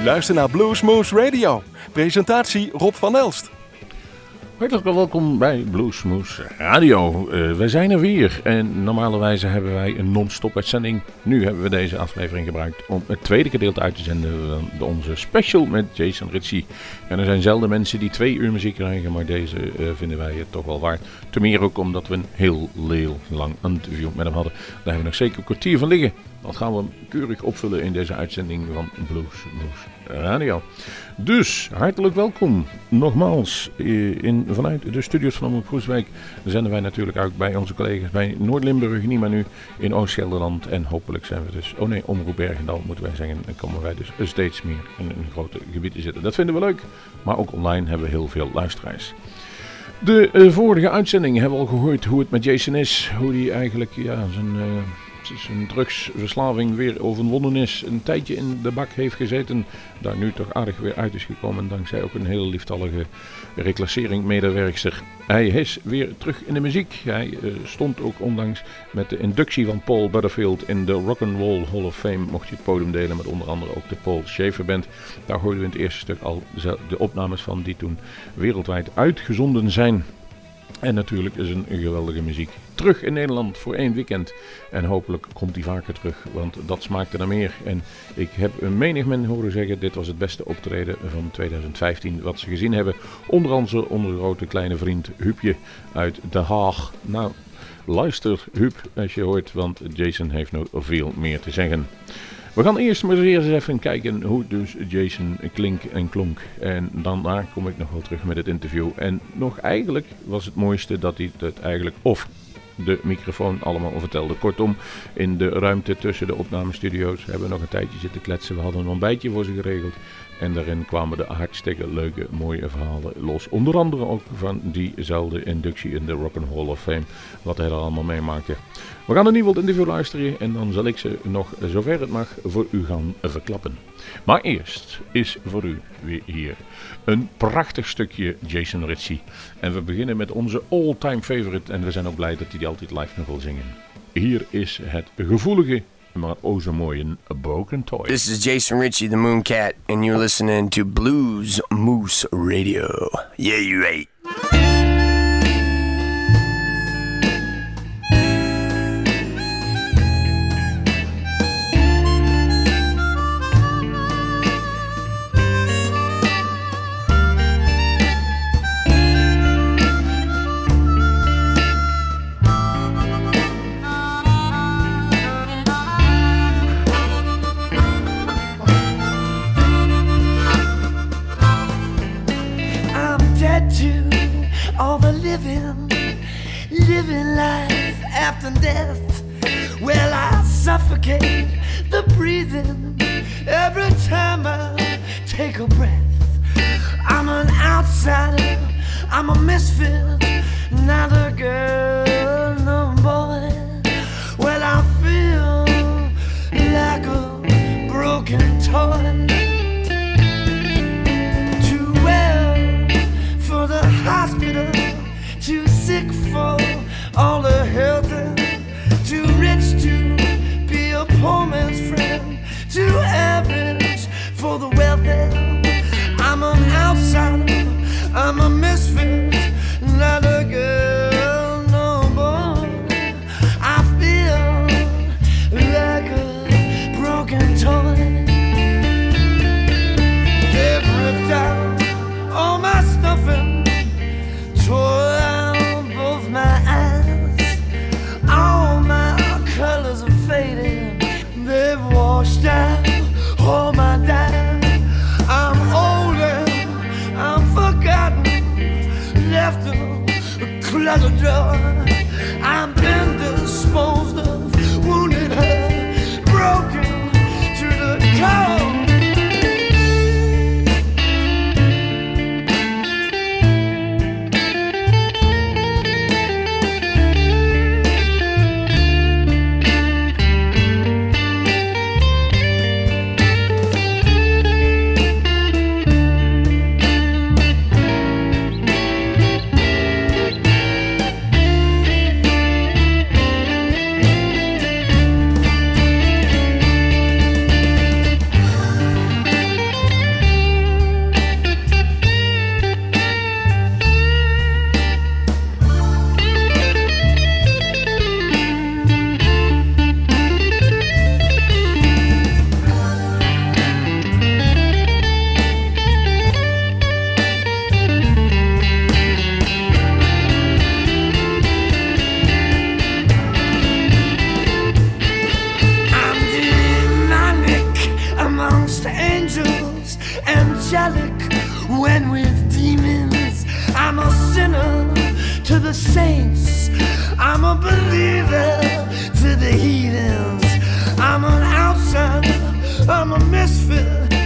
U luistert naar Bluesmoose Radio. Presentatie Rob van Elst. Hartelijk welkom bij Bluesmoose Radio. Uh, wij zijn er weer en normalerwijze hebben wij een non-stop uitzending. Nu hebben we deze aflevering gebruikt om het tweede gedeelte uit te zenden van onze special met Jason Ritchie. En er zijn zelden mensen die twee uur muziek krijgen, maar deze uh, vinden wij het toch wel waard. Ten meer ook omdat we een heel, heel lang interview met hem hadden. Daar hebben we nog zeker een kwartier van liggen. Dat gaan we keurig opvullen in deze uitzending van Blues Moose Radio. Dus, hartelijk welkom nogmaals eh, in, vanuit de studios van Omroep Groeswijk. Zenden wij natuurlijk ook bij onze collega's bij Noord-Limburg, niet maar nu in Oost-Gelderland. En hopelijk zijn we dus, oh nee, Omroep Bergendal moeten wij zeggen. En komen wij dus steeds meer in een grote gebied te zitten. Dat vinden we leuk, maar ook online hebben we heel veel luisteraars. De uh, vorige uitzending hebben we al gehoord hoe het met Jason is. Hoe hij eigenlijk ja, zijn... Uh, zijn drugsverslaving weer overwonnen is. Een tijdje in de bak heeft gezeten. Daar nu toch aardig weer uit is gekomen. Dankzij ook een hele lieftallige reclassering medewerkster. Hij is weer terug in de muziek. Hij uh, stond ook onlangs met de inductie van Paul Butterfield in de Rock'n'Roll Hall of Fame. Mocht je het podium delen met onder andere ook de Paul Schaefer Band. Daar hoorden we in het eerste stuk al de opnames van die toen wereldwijd uitgezonden zijn. En natuurlijk is een geweldige muziek. Terug in Nederland voor één weekend. En hopelijk komt hij vaker terug, want dat smaakte naar meer. En ik heb een menig men horen zeggen, dit was het beste optreden van 2015 wat ze gezien hebben. Onder andere onze grote kleine vriend Huubje uit Den Haag. Nou, luister Huub als je hoort, want Jason heeft nog veel meer te zeggen. We gaan eerst maar eens even kijken hoe dus Jason klink en klonk. En daarna kom ik nog wel terug met het interview. En nog eigenlijk was het mooiste dat hij het eigenlijk of de microfoon allemaal vertelde. Kortom, in de ruimte tussen de opnamestudio's hebben we nog een tijdje zitten kletsen. We hadden een ontbijtje voor ze geregeld. En daarin kwamen de hartstikke leuke, mooie verhalen los. Onder andere ook van diezelfde inductie in de Rock and of Fame. Wat hij er allemaal meemaakte. We gaan een nieuw interview luisteren en dan zal ik ze nog zover het mag voor u gaan verklappen. Maar eerst is voor u weer hier een prachtig stukje Jason Ritchie. En we beginnen met onze all-time favorite en we zijn ook blij dat hij die altijd live nog wil zingen. Hier is het gevoelige maar oh zo mooi een Broken Toy. This is Jason Ritchie, the Mooncat, and you're listening to Blues Moose Radio. Yeah, you ain't. after death. Well, I suffocate the breathing every time I take a breath. I'm an outsider, I'm a misfit, not a girl, no boy. Well, I feel like a broken toy. angelic when with demons. I'm a sinner to the saints. I'm a believer to the heathens. I'm an outsider. I'm a misfit.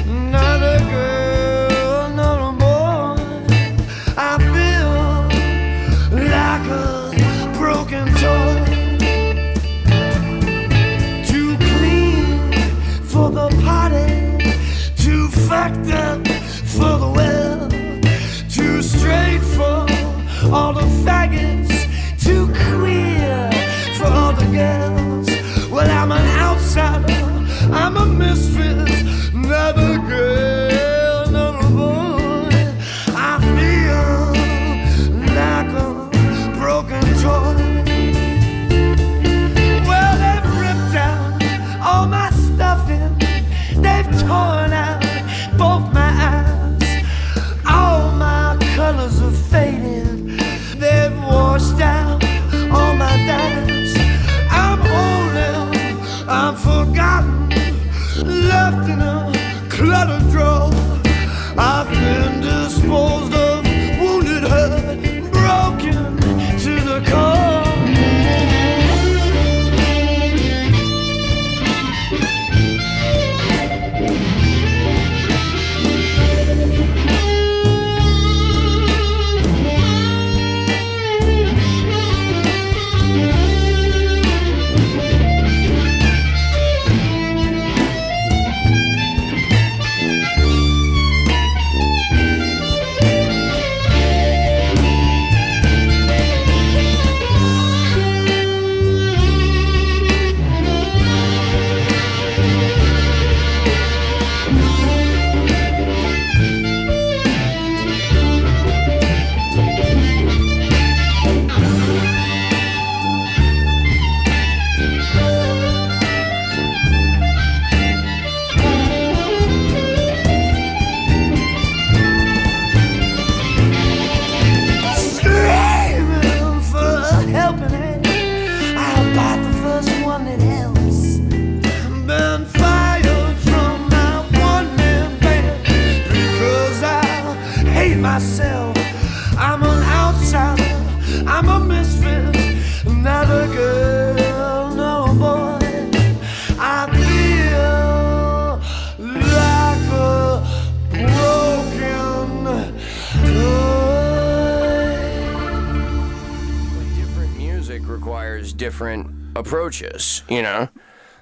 You know?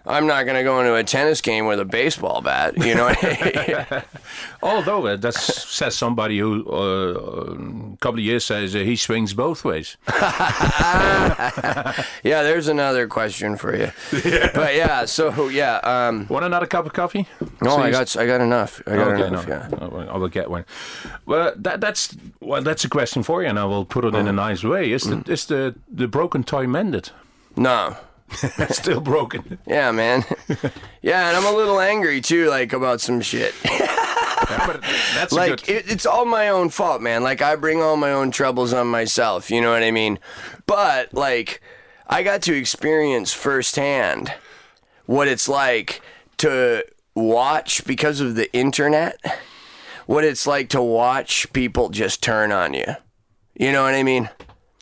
I'm not going to go into a tennis game with a baseball bat, you know? Although uh, that says somebody who uh, a couple of years says uh, he swings both ways. yeah, there's another question for you. But yeah, so yeah, um Want another cup of coffee? no, I got I got enough. I got Okay, enough, no, yeah. I will- get one. Well, that, that's well, that's a question for you, and I will put it in Oh. a nice way. Is Mm. the is the the broken toy mended? No. Still broken. Yeah, man. yeah, and I'm a little angry too like about some shit. but that's a like good. it, it's all my own fault, man. Like I bring all my own troubles on myself. You know what I mean? But like, I got to experience firsthand what it's like to watch because of the internet. What it's like to watch people just turn on you. You know what I mean?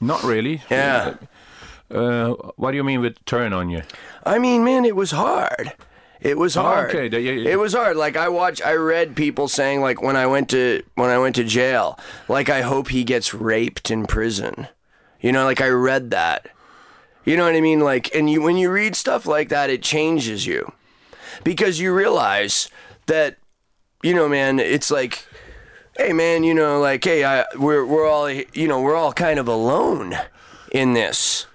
Not really. Yeah. Uh, what do you mean with turn on you? I mean, man, it was hard. It was hard. Oh, okay, yeah, yeah. It was hard. Like I watched, I read people saying like when I went to when I went to jail, like I hope he gets raped in prison. You know, like I read that. You know what I mean? Like, and you when you read stuff like that, it changes you because you realize that, you know, man, it's like, hey, man, you know, like, hey, I, we're we're all, you know, we're all kind of alone in this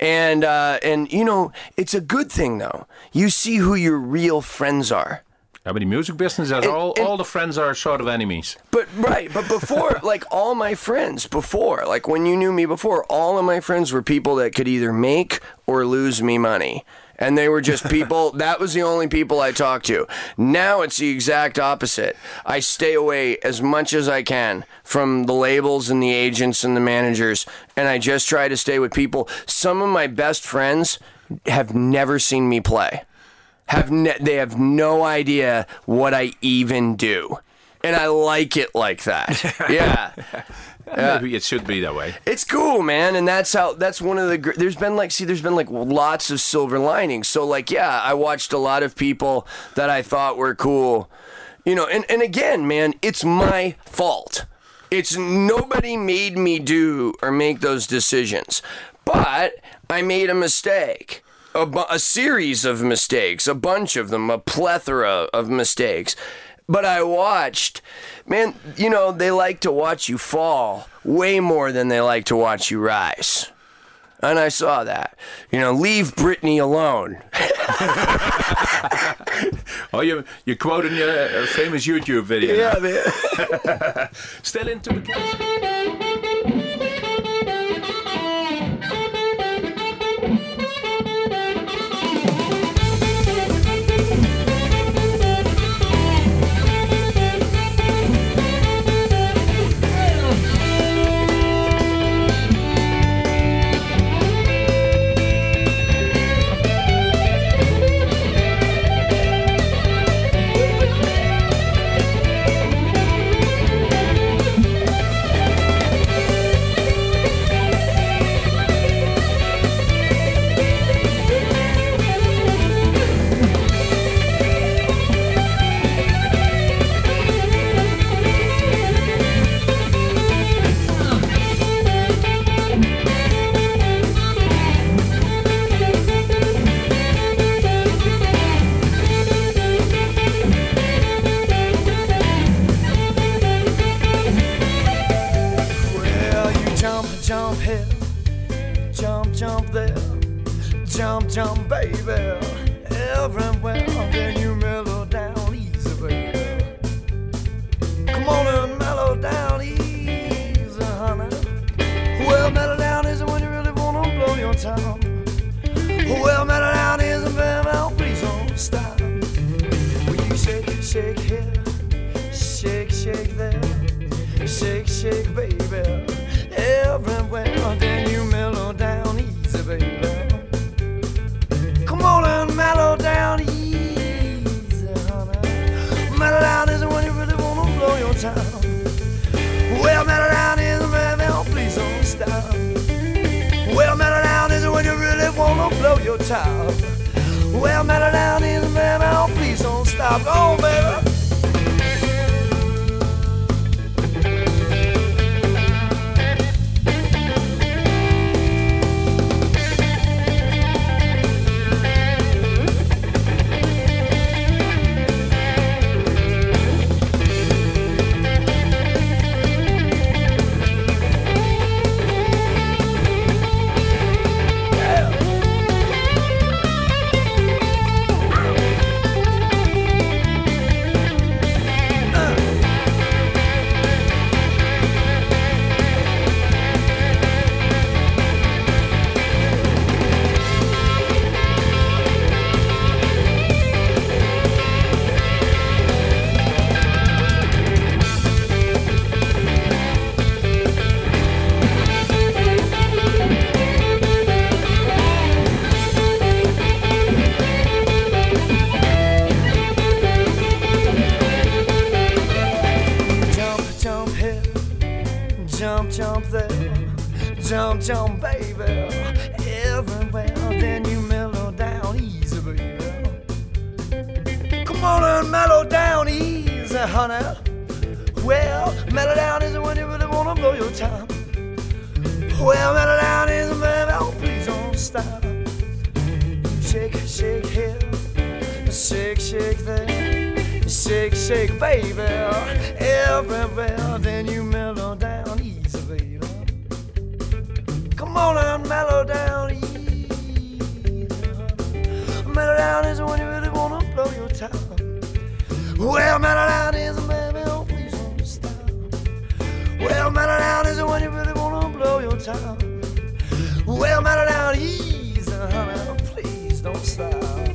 and uh, and you know it's a good thing though. You see who your real friends are. But the music business, And- all and- all the friends are sort of enemies. But right, but before, like all my friends before, like when you knew me before, all of my friends were people that could either make or lose me money. And they were just people, that was the only people I talked to. Now it's the exact opposite. I stay away as much as I can from the labels and the agents and the managers. And I just try to stay with people. Some of my best friends have never seen me play. have ne- they have no idea what I even do. And I like it like that. Yeah. Maybe it should be that way. It's cool, man, and that's how. That's one of the. gr- There's been like, see, there's been like lots of silver linings. So like, yeah, I watched a lot of people that I thought were cool, you know. And and again, man, it's my fault. It's nobody made me do or make those decisions, but I made a mistake. A, bu- a series of mistakes, a bunch of them, a plethora of mistakes. But I watched, man, you know, they like to watch you fall way more than they like to watch you rise. And I saw that. You know, leave Britney alone. Oh, you, you're quoting your uh, famous YouTube video. Yeah, man. Still into the Well, mellow down is, baby, oh, please don't stop. Go baby. Shake, shake, baby, everywhere. Then you mellow down easy, baby. Come on and mellow down easy. Mellow down is when you really wanna blow your top. Well, mellow down is, baby, oh, please don't stop. Well, mellow down is when you really wanna blow your top. Well, mellow down easy, honey, please don't stop.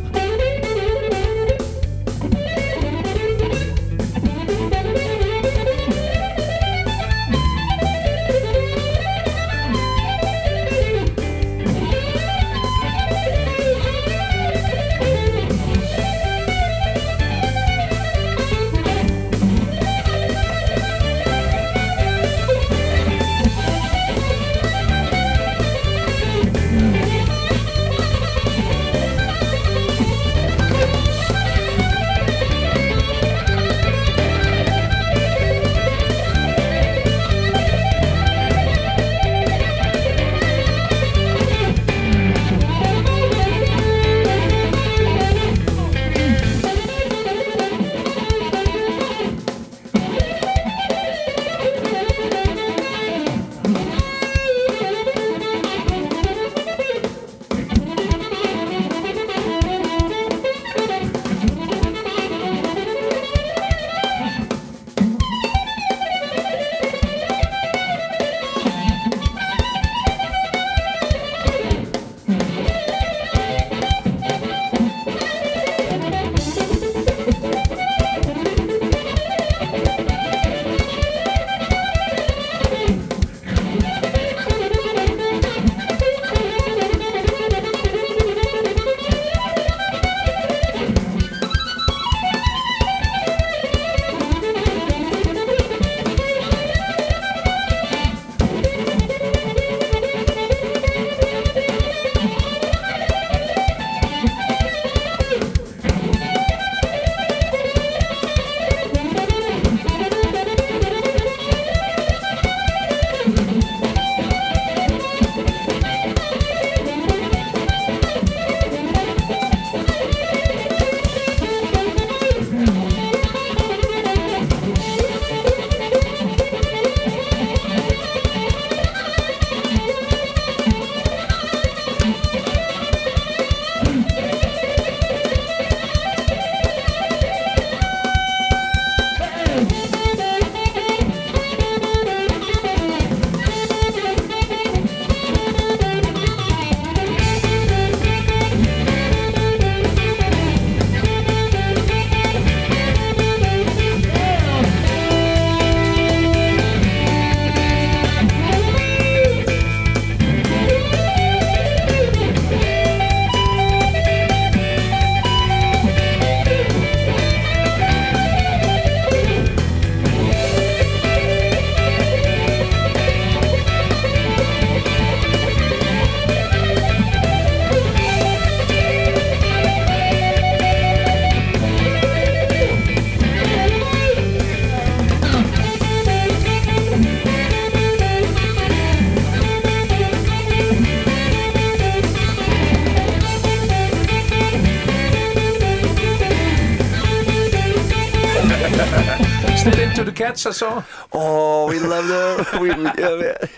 Still into the cats, I saw. Oh, we love them. we, we, yeah, man.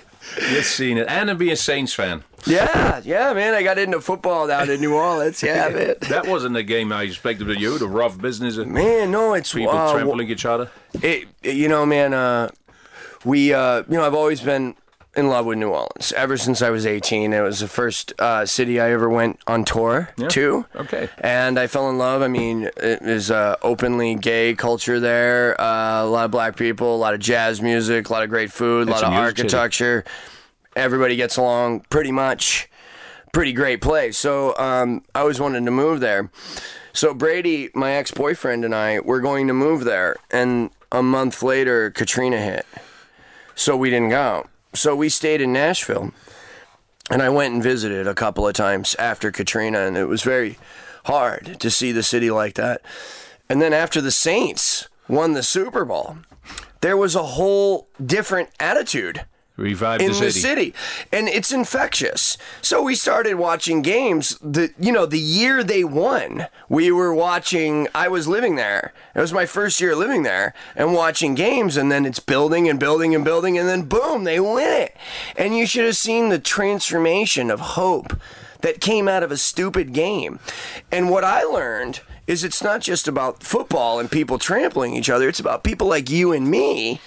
Just seen it. And be a Saints fan. yeah, yeah, man. I got into football down in New Orleans. Yeah, man. That wasn't the game I expected of you, the rough business Man, no, it's people uh, trampling each other. it, you know, man, uh, we, uh, you know, I've always been in love with New Orleans ever since I was 18. It was the first uh, city I ever went on tour to. Okay. And I fell in love. I mean, it is uh, openly gay culture there. Uh, a lot of black people, a lot of jazz music, a lot of great food, a lot a of music city. architecture. Everybody gets along pretty much. Pretty great place. So um, I always wanted to move there. So Brady, my ex-boyfriend, and I were going to move there, and a month later, Katrina hit. So we didn't go. So we stayed in Nashville, and I went and visited a couple of times after Katrina, and it was very hard to see the city like that. And then after the Saints won the Super Bowl, there was a whole different attitude Revive in the the city. city. And it's infectious. So we started watching games the you know the year they won. We were watching i was living there. It was my first year living there and watching games and then it's building and building and building and then boom they win it. And you should have seen the transformation of hope that came out of a stupid game. And what i learned is it's not just about football and people trampling each other. It's about people like you and me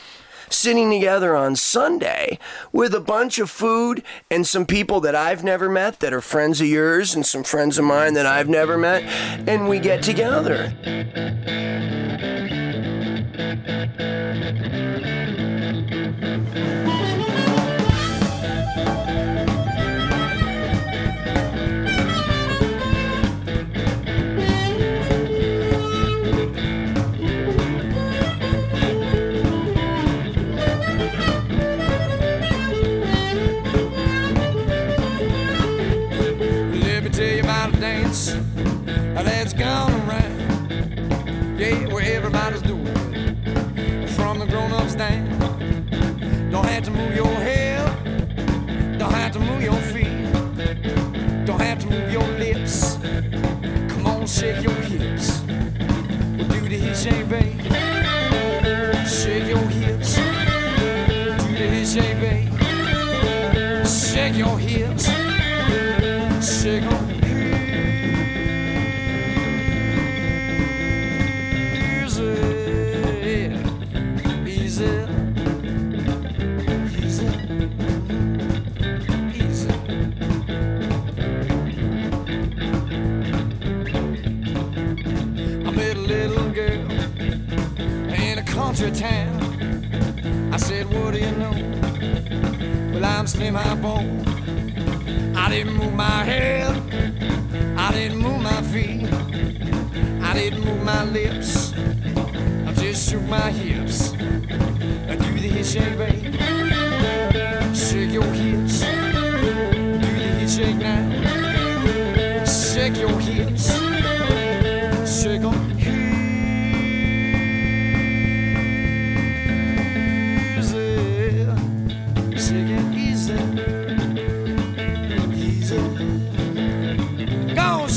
sitting together on Sunday with a bunch of food and some people that I've never met that are friends of yours and some friends of mine that I've never met, and we get together.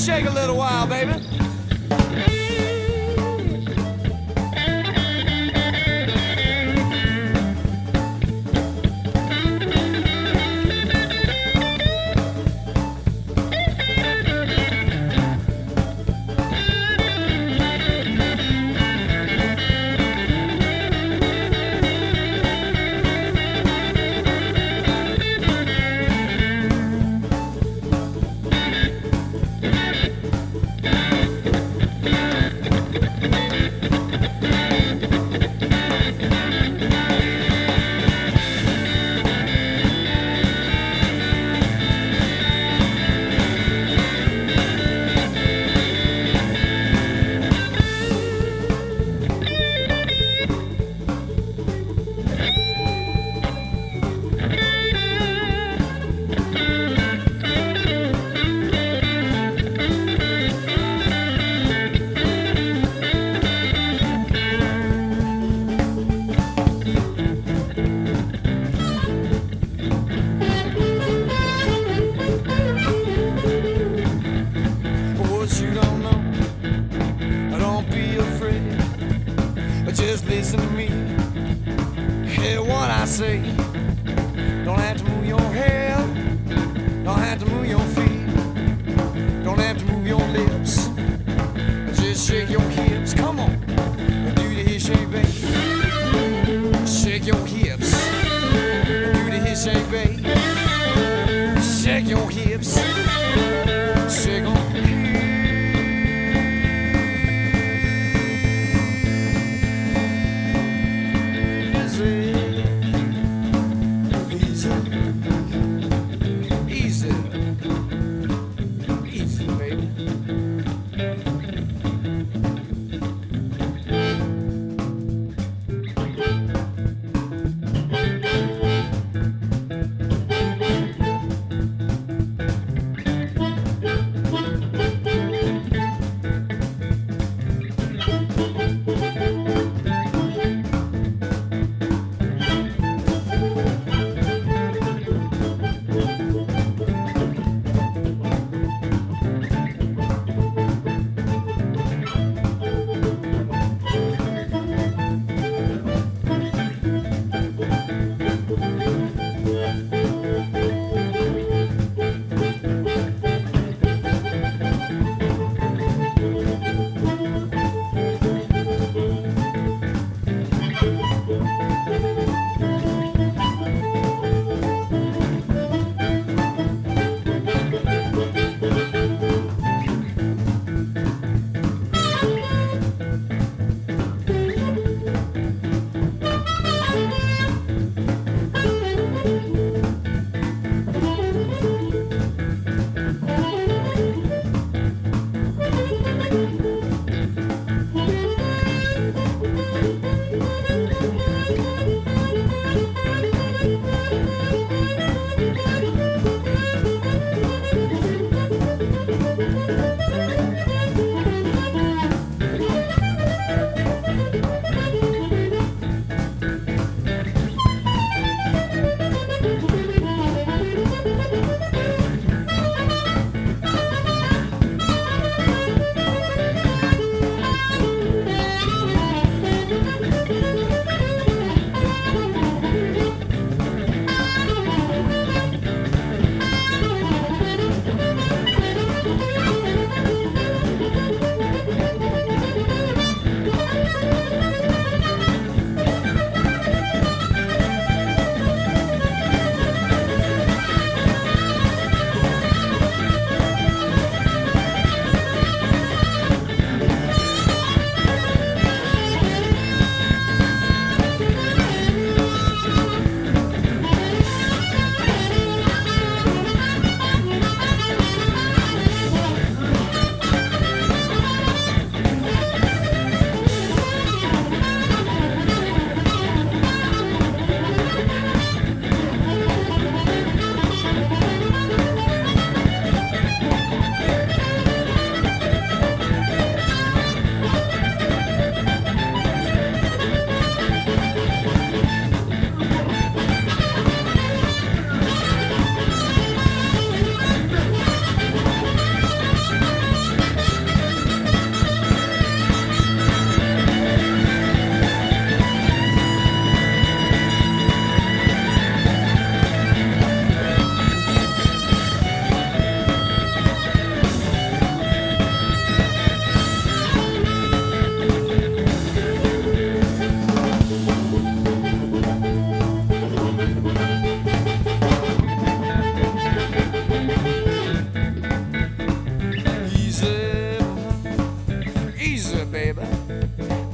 Shake a little while, baby.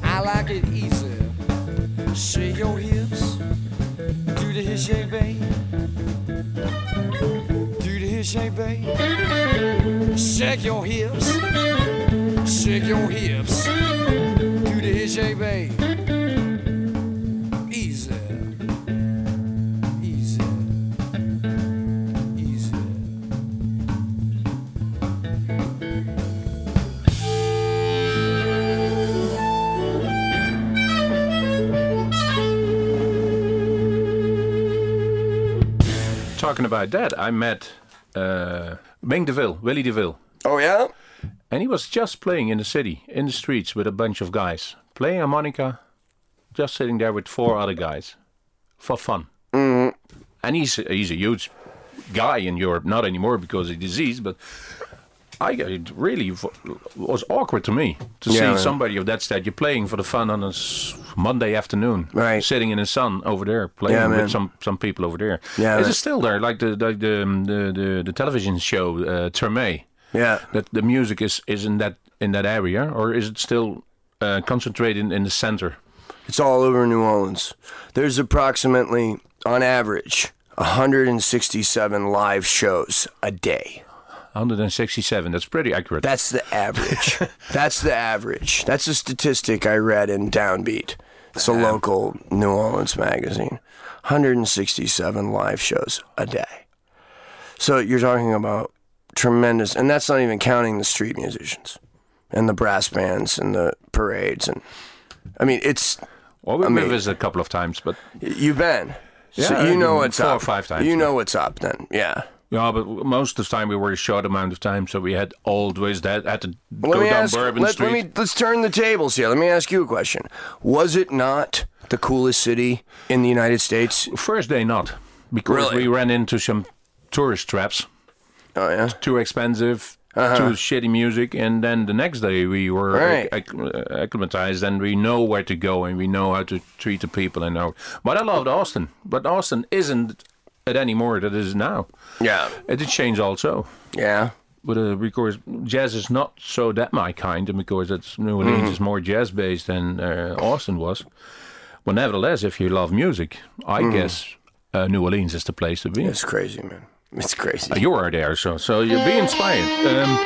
I like it easy. Shake your hips, do the hip shake, babe. Do the hip shake, your hips, shake your hips, do the hip. talking about that, I met uh, Mink DeVille, Willie DeVille. Oh, yeah? And he was just playing in the city, in the streets with a bunch of guys, playing harmonica, just sitting there with four other guys for fun. Mm. And he's, he's a huge guy in Europe, not anymore because of disease, but I it really was awkward to me to yeah, see somebody of that stature playing for the fun on a Monday afternoon, Right. Sitting in the sun over there, playing Yeah, man. with some some people over there. Yeah, is it still there? Like the the the the, the, the television show uh, Treme? Yeah. That the music is is in that in that area, or is it still uh, concentrated in, in the center? It's all over New Orleans. There's approximately, on average, 167 live shows a day. 167. That's pretty accurate. That's the average. That's the average. That's a statistic I read in Downbeat. It's a um, local New Orleans magazine. 167 live shows a day. So you're talking about tremendous, and that's not even counting the street musicians and the brass bands and the parades. And I mean, it's well, we I have mean- visited a couple of times, but you've been. so Yeah, you know been what's four up. or five times, You know what's up then. Yeah. Yeah, but most of the time we were a short amount of time, so we had always that had to Let go down ask. Bourbon Let, Street. let me let's turn the tables here. Let me ask you a question. Was it not the coolest city in the United States? First day, not because Really? we ran into some tourist traps. Oh yeah. Too expensive, too shitty music, and then the next day we were Uh-huh. Right. acc- acclimatized, and we know where to go, and we know how to treat the people, and know. But I loved Austin, but Austin isn't it anymore that it is now. Yeah. It did change also. Yeah. But uh, because jazz is not so that my kind, and because it's New Orleans Mm-hmm. is more jazz based than uh, Austin was. But nevertheless, if you love music, I Mm-hmm. guess uh, New Orleans is the place to be. It's crazy, man. It's crazy. Uh, you are there, so so you'll be inspired. Um,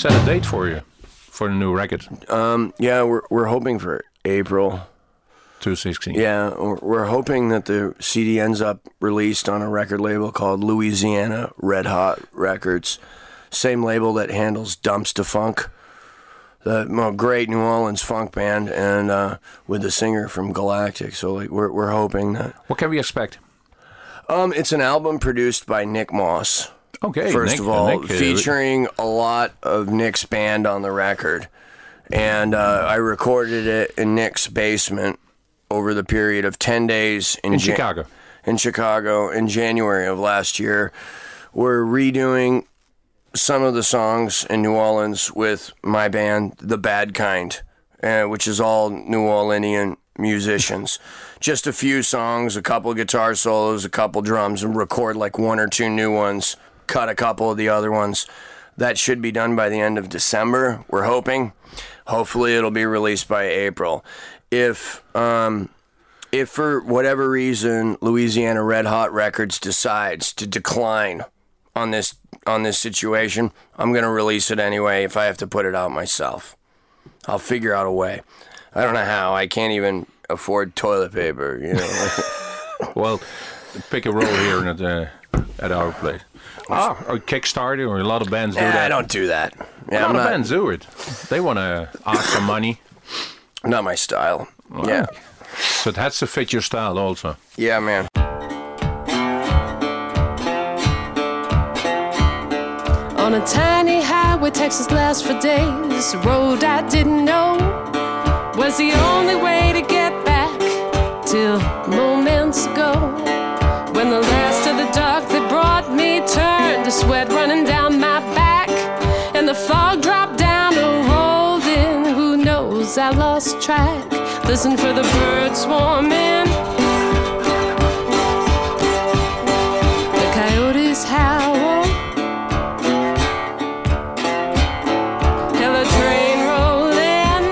set a date for you for the new record? Um, yeah, we're we're hoping for April. 216. Yeah, we're we're hoping that the CD ends up released on a record label called Louisiana Red Hot Records, same label that handles Dumpstaphunk, the well, great New Orleans funk band, and uh, with the singer from Galactic. So like we're we're hoping that What can we expect? um, it's an album produced by Nick Moss. Okay, First Nick- of all, Nick, uh, featuring a lot of Nick's band on the record. And uh, I recorded it in Nick's basement over the period of 10 days in, in Jan- Chicago. in Chicago in January of last year. We're redoing some of the songs in New Orleans with my band, The Bad Kind, uh, which is all New Orleanian musicians. Just a few songs, a couple guitar solos, a couple drums, and record like one or two new ones, cut a couple of the other ones. That should be done by the end of December, we're hoping. Hopefully, it'll be released by April. If um, if for whatever reason Louisiana Red Hot Records decides to decline on this on this situation, I'm gonna release it anyway if I have to put it out myself. I'll figure out a way. I don't know how. I can't even afford toilet paper, you know. Well, pick a role here at uh, at our place. Ah, or Kickstarter, or a lot of bands do yeah, that. I don't do that. a lot I'm of not, bands do it. They want to ask for money, not my style. Yeah. so it has to fit your style also. Yeah, man. On a tiny highway, Texas lasts for days. A road I didn't know was the only way to get back till moments ago. Track. Listen for the birds swarming. The coyotes howl. Hello, train rolling.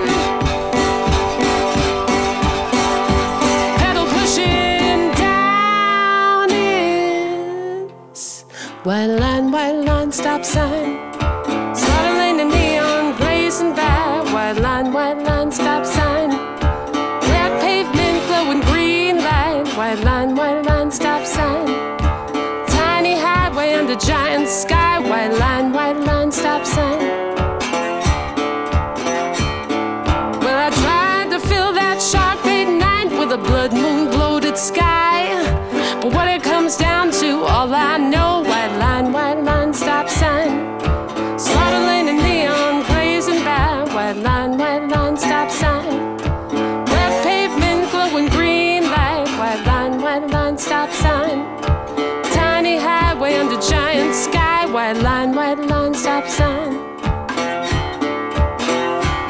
Pedal pushing down. It's white line, stop sign. Tiny highway under giant sky, white line, white line, stop sign.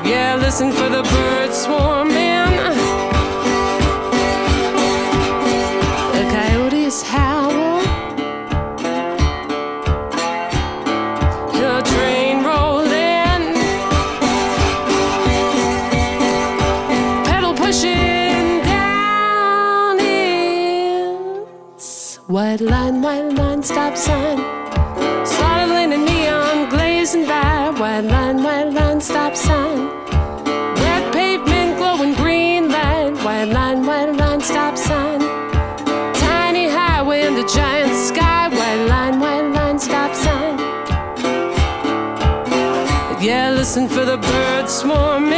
Yeah, listen for the bird swarm. Line, white line, stop sign. Slaughter lane and neon glazing by. White line, white line, stop sign. Red pavement, glowing green light. White line, white line, stop sign. Tiny highway in the giant sky. White line, white line, stop sign. Yeah, listen for the birds swarming.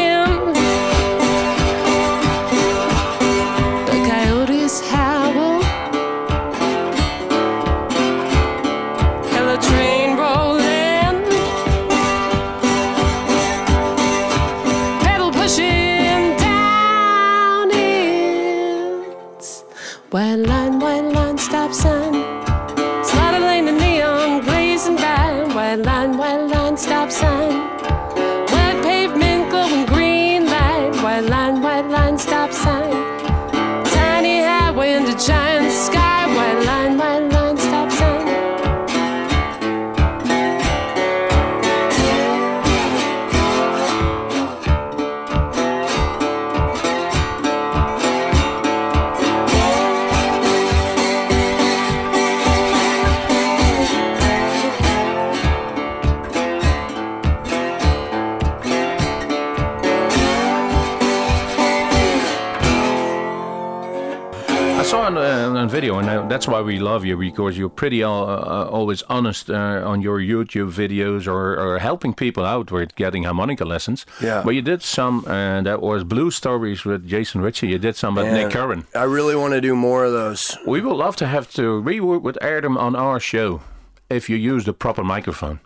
Saw on, uh, on video, and uh, that's why we love you because you're pretty uh, uh, always honest uh, on your YouTube videos or, or helping people out with getting harmonica lessons. Yeah. But you did some, and that was Blue Stories with Jason Ricci. You did some with Man, Nick Curran. I really want to do more of those. We would love to have to. rework with them on our show if you use the proper microphone.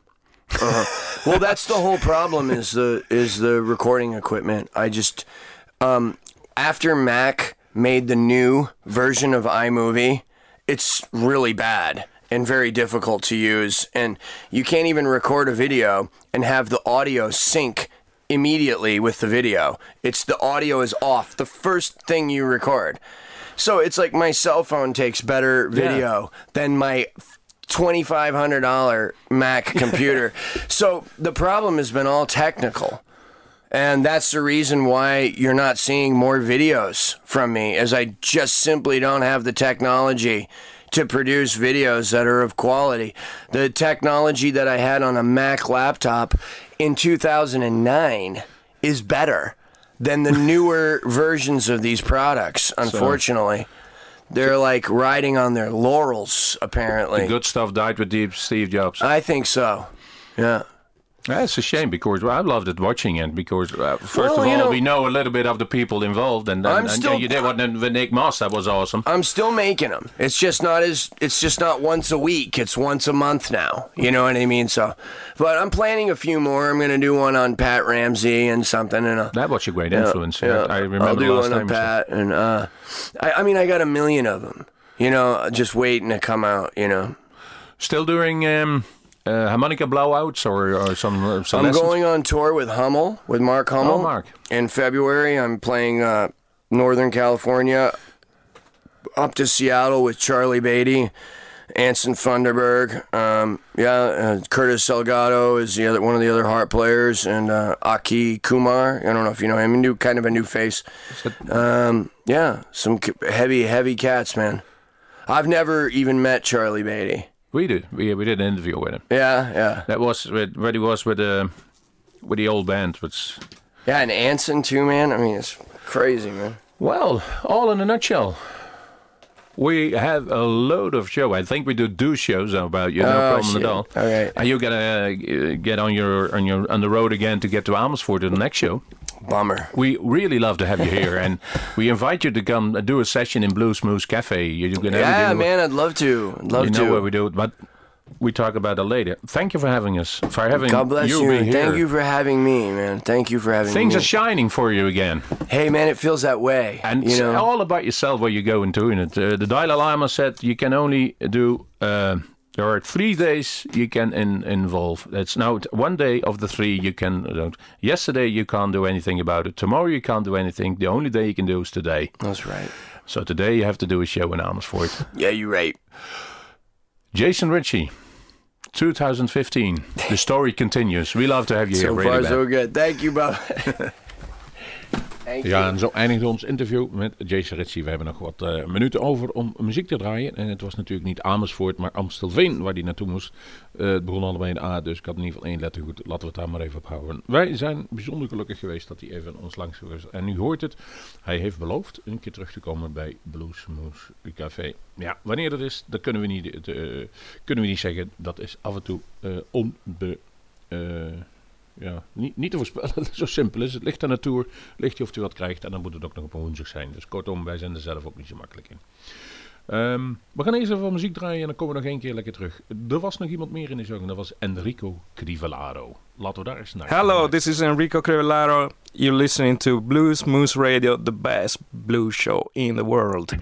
Well, that's the whole problem is the is the recording equipment. I just um, after Mac made the new version of iMovie, it's really bad and very difficult to use and you can't even record a video and have the audio sync immediately with the video. It's the audio is off the first thing you record. So it's like my cell phone takes better video than my $2,500 Mac computer. so the problem has been all technical. And that's the reason why you're not seeing more videos from me, as I just simply don't have the technology to produce videos that are of quality. The technology that I had on a Mac laptop in 2009 is better than the newer versions of these products, unfortunately. They're like riding on their laurels, apparently. The Good stuff died with Steve Jobs. I think so. Yeah. That's a shame because I loved it watching it because uh, first Well, of you all know- we know a little bit of the people involved and, and, and still- you did one with Nick Moss that was awesome. I'm still making them. It's just not as it's just not once a week. It's once a month now. You know what I mean? So, but I'm planning a few more. I'm gonna do one on Pat Ramsey and something, and uh, That was a great influence. yeah, I remember I'll do last one time. on Pat, and uh, I, I mean, I got a million of them. You know, just waiting to come out. You know, Still doing um, uh, harmonica blowouts or, or some, uh, some I'm lessons? going on tour with Hummel, with Mark Hummel. Oh, Mark. In February, I'm playing uh, Northern California, up to Seattle with Charlie Baty, Anson Funderburgh. Um, yeah, uh, Curtis Salgado is the other one of the other harp players, and uh, Aki Kumar. I don't know if you know him. New, kind of a new face. Um, yeah, some heavy, heavy cats, man. I've never even met Charlie Baty. We did. We, we did an interview with him. Yeah, yeah, That was with, where he was with the with the old band. Which, yeah, and Anson too, man. I mean, it's crazy, man. well, all in a nutshell. We have a load of show. I think we do do shows about you. No Oh, problem shit. at all. All right. Are you gonna uh, get on your on your on the road again to get to Amersfoort to the next show? Bummer. We really love to have you here, and we invite you to come do a session in Bluesmoose Cafe. You you can Yeah, man, I'd love to. I'd love to. you to. know where we do it, but we talk about it later. Thank you for having us, for having God bless you, you. here. Thank you for having me, man. Thank you for having Things me. Things are shining for you again, hey, man, it feels that way. and you it's know, all about yourself where you go into it. Uh, the Dalai Lama said you can only do uh, there are three days you can in, involve. It's now one day of the three you can. Uh, don't. Yesterday you can't do anything about it. Tomorrow you can't do anything. The only day you can do is today. That's right. So today you have to do a show in Amersfoort. Yeah, you're right. Jason Ricci, 2015. The story continues. We love to have you So here. far, really so good. Thank you, Bob. Ja, en zo eindigt ons interview met Jason Ritchie. We hebben nog wat eh, minuten over om muziek te draaien. En het was natuurlijk niet Amersfoort, maar Amstelveen waar hij naartoe moest. Eh, het begon allebei in A, dus ik had in ieder geval één letter goed. Laten we het daar maar even op houden. Wij zijn bijzonder gelukkig geweest dat hij even ons langs geweest is. En nu hoort het, hij heeft beloofd een keer terug te komen bij Bluesmoose Café. Ja, wanneer dat is, dat kunnen we niet, eh, kunnen we niet zeggen. Dat is af en toe onbe... ja, niet, niet te voorspellen. Zo simpel is het. Ligt aan de tour, ligt hij of hij wat krijgt. En dan moet het ook nog op een woensdag zijn. Dus kortom, wij zijn er zelf ook niet zo makkelijk in. Ehm, we gaan eerst even wat muziek draaien en dan komen we nog één keer lekker terug. Er was nog iemand meer in de show dat was Enrico Crivellaro. Laten we daar eens naar Hello, this is Enrico Crivellaro. You're listening to Blues Moose Radio, the best blues show in the world.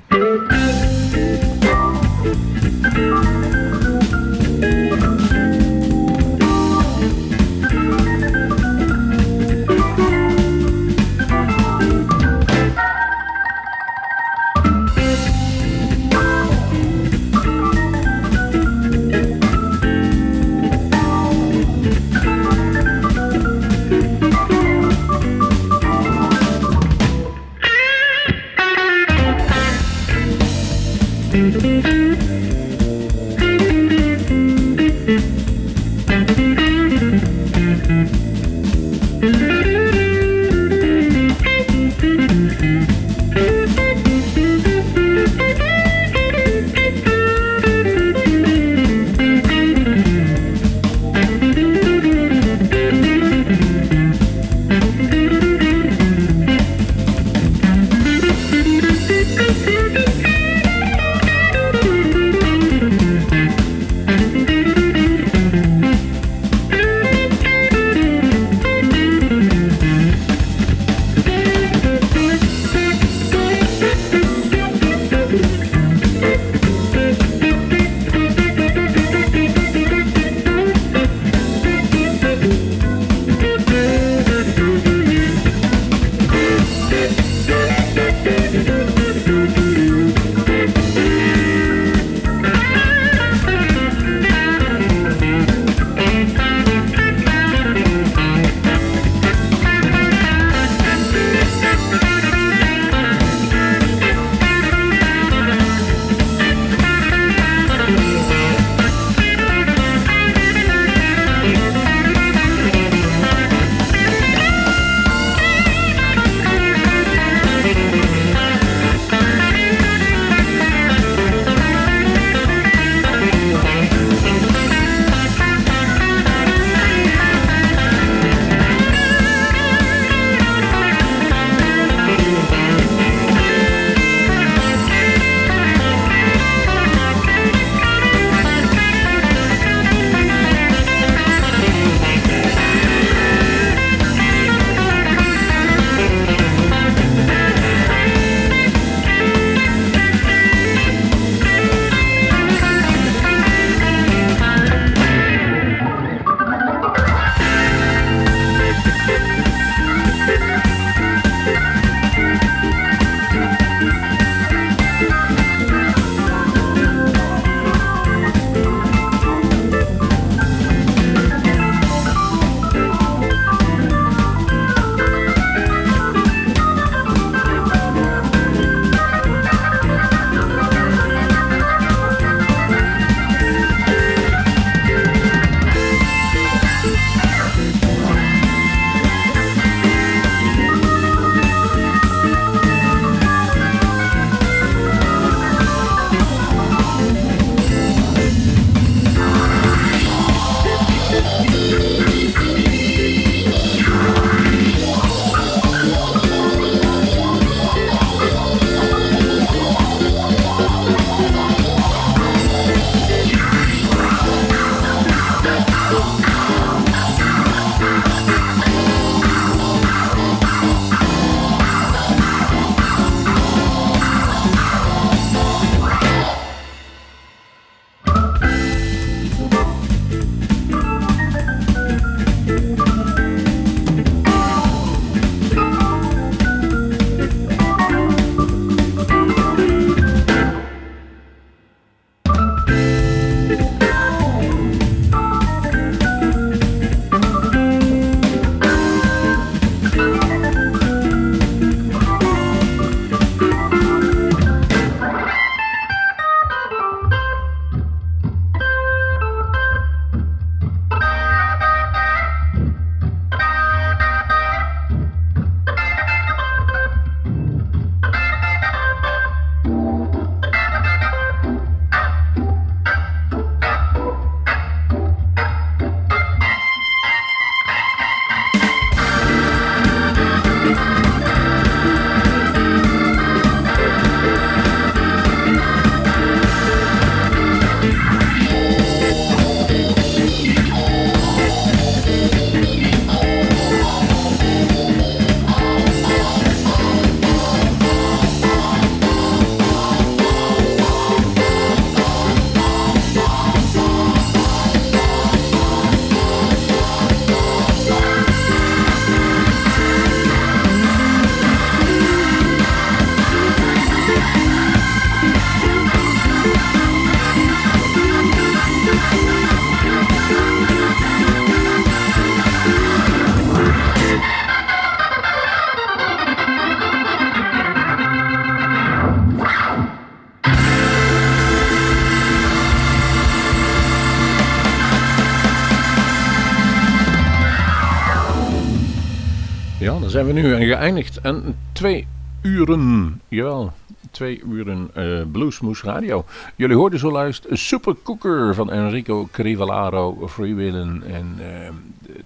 Zijn we nu geëindigd. En twee uren, jawel, twee uren eh Bluesmoes Radio. Jullie hoorden zojuist Super Cooker van Enrico Crivellaro, Freewheelen en eh,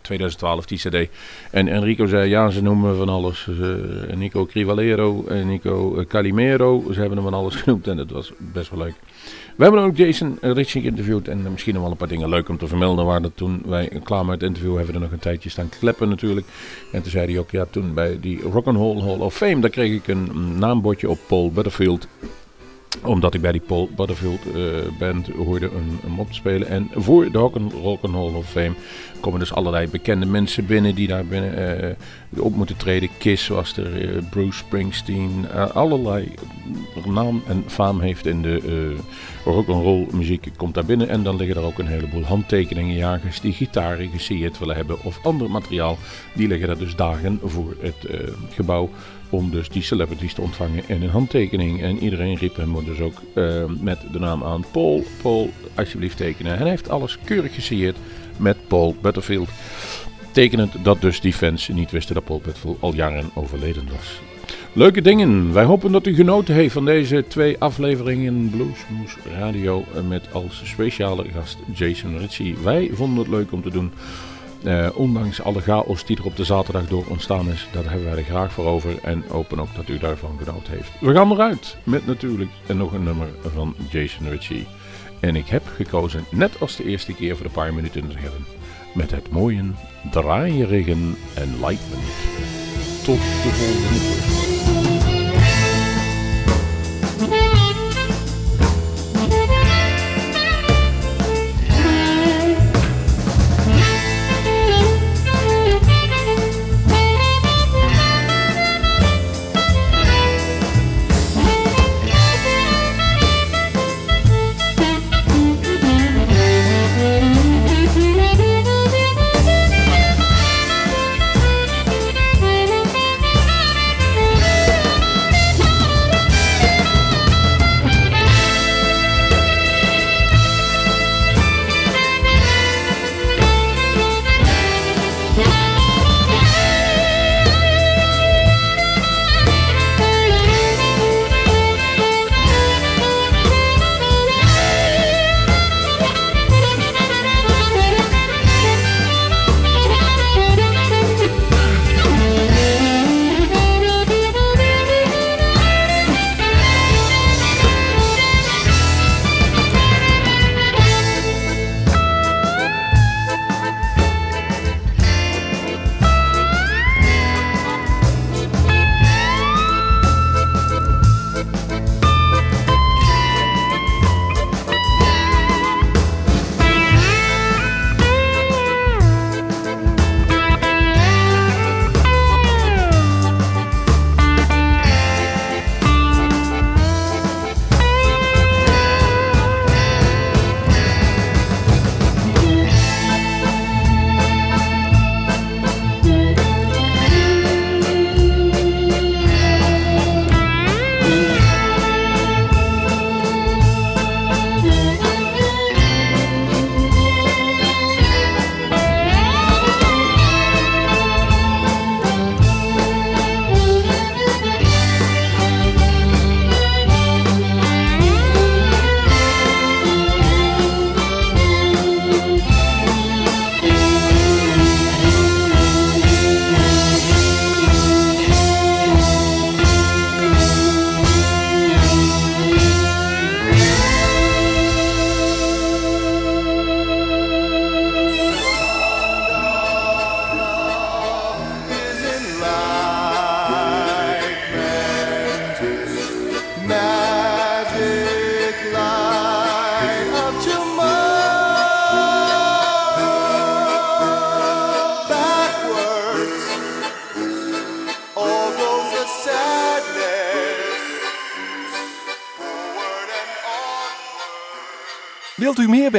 2012 die cd. En Enrico zei, ja, ze noemen me van alles. Eh, Enrico Crivellero, Enrico Calimero, ze hebben hem van alles genoemd en dat was best wel leuk. We hebben ook Jason Ritchie geïnterviewd en misschien nog wel een paar dingen leuk om te vermelden. Waar dat toen wij klaar met het interview hebben we er nog een tijdje staan kleppen natuurlijk. En toen zei hij ook, ja toen bij die Rock'n'Roll Hall of Fame, daar kreeg ik een naambordje op Paul Butterfield omdat ik bij die Paul Butterfield eh, band hoorde een, een op te spelen. En voor de Rock and Roll Hall of Fame komen dus allerlei bekende mensen binnen die daar binnen eh, op moeten treden. Kiss was er, eh, Bruce Springsteen, allerlei naam en faam heeft in de uh, roll muziek komt daar binnen. En dan liggen er ook een heleboel handtekeningen, jagers die gitaren gesierd willen hebben of ander materiaal. Die liggen daar dus dagen voor het gebouw om dus die celebrities te ontvangen en een handtekening. En iedereen riep hem dus ook eh, met de naam aan Paul, Paul, alsjeblieft tekenen. En hij heeft alles keurig gesierd met Paul Butterfield. Tekenend dat dus die fans niet wisten dat Paul Butterfield al jaren overleden was. Leuke dingen. Wij hopen dat u genoten heeft van deze twee afleveringen Bluesmoes Radio eh, met als speciale gast Jason Ritchie. Wij vonden het leuk om te doen. Eh, ondanks alle chaos die er op de zaterdag door ontstaan is, daar hebben wij er graag voor over en hopen ook dat u daarvan genoten heeft. We gaan eruit met natuurlijk nog een nummer van Jason Ritchie. En ik heb gekozen, net als de eerste keer voor de paar minuten in het geven, met het mooie draaierige Enlightenment. Tot de volgende keer.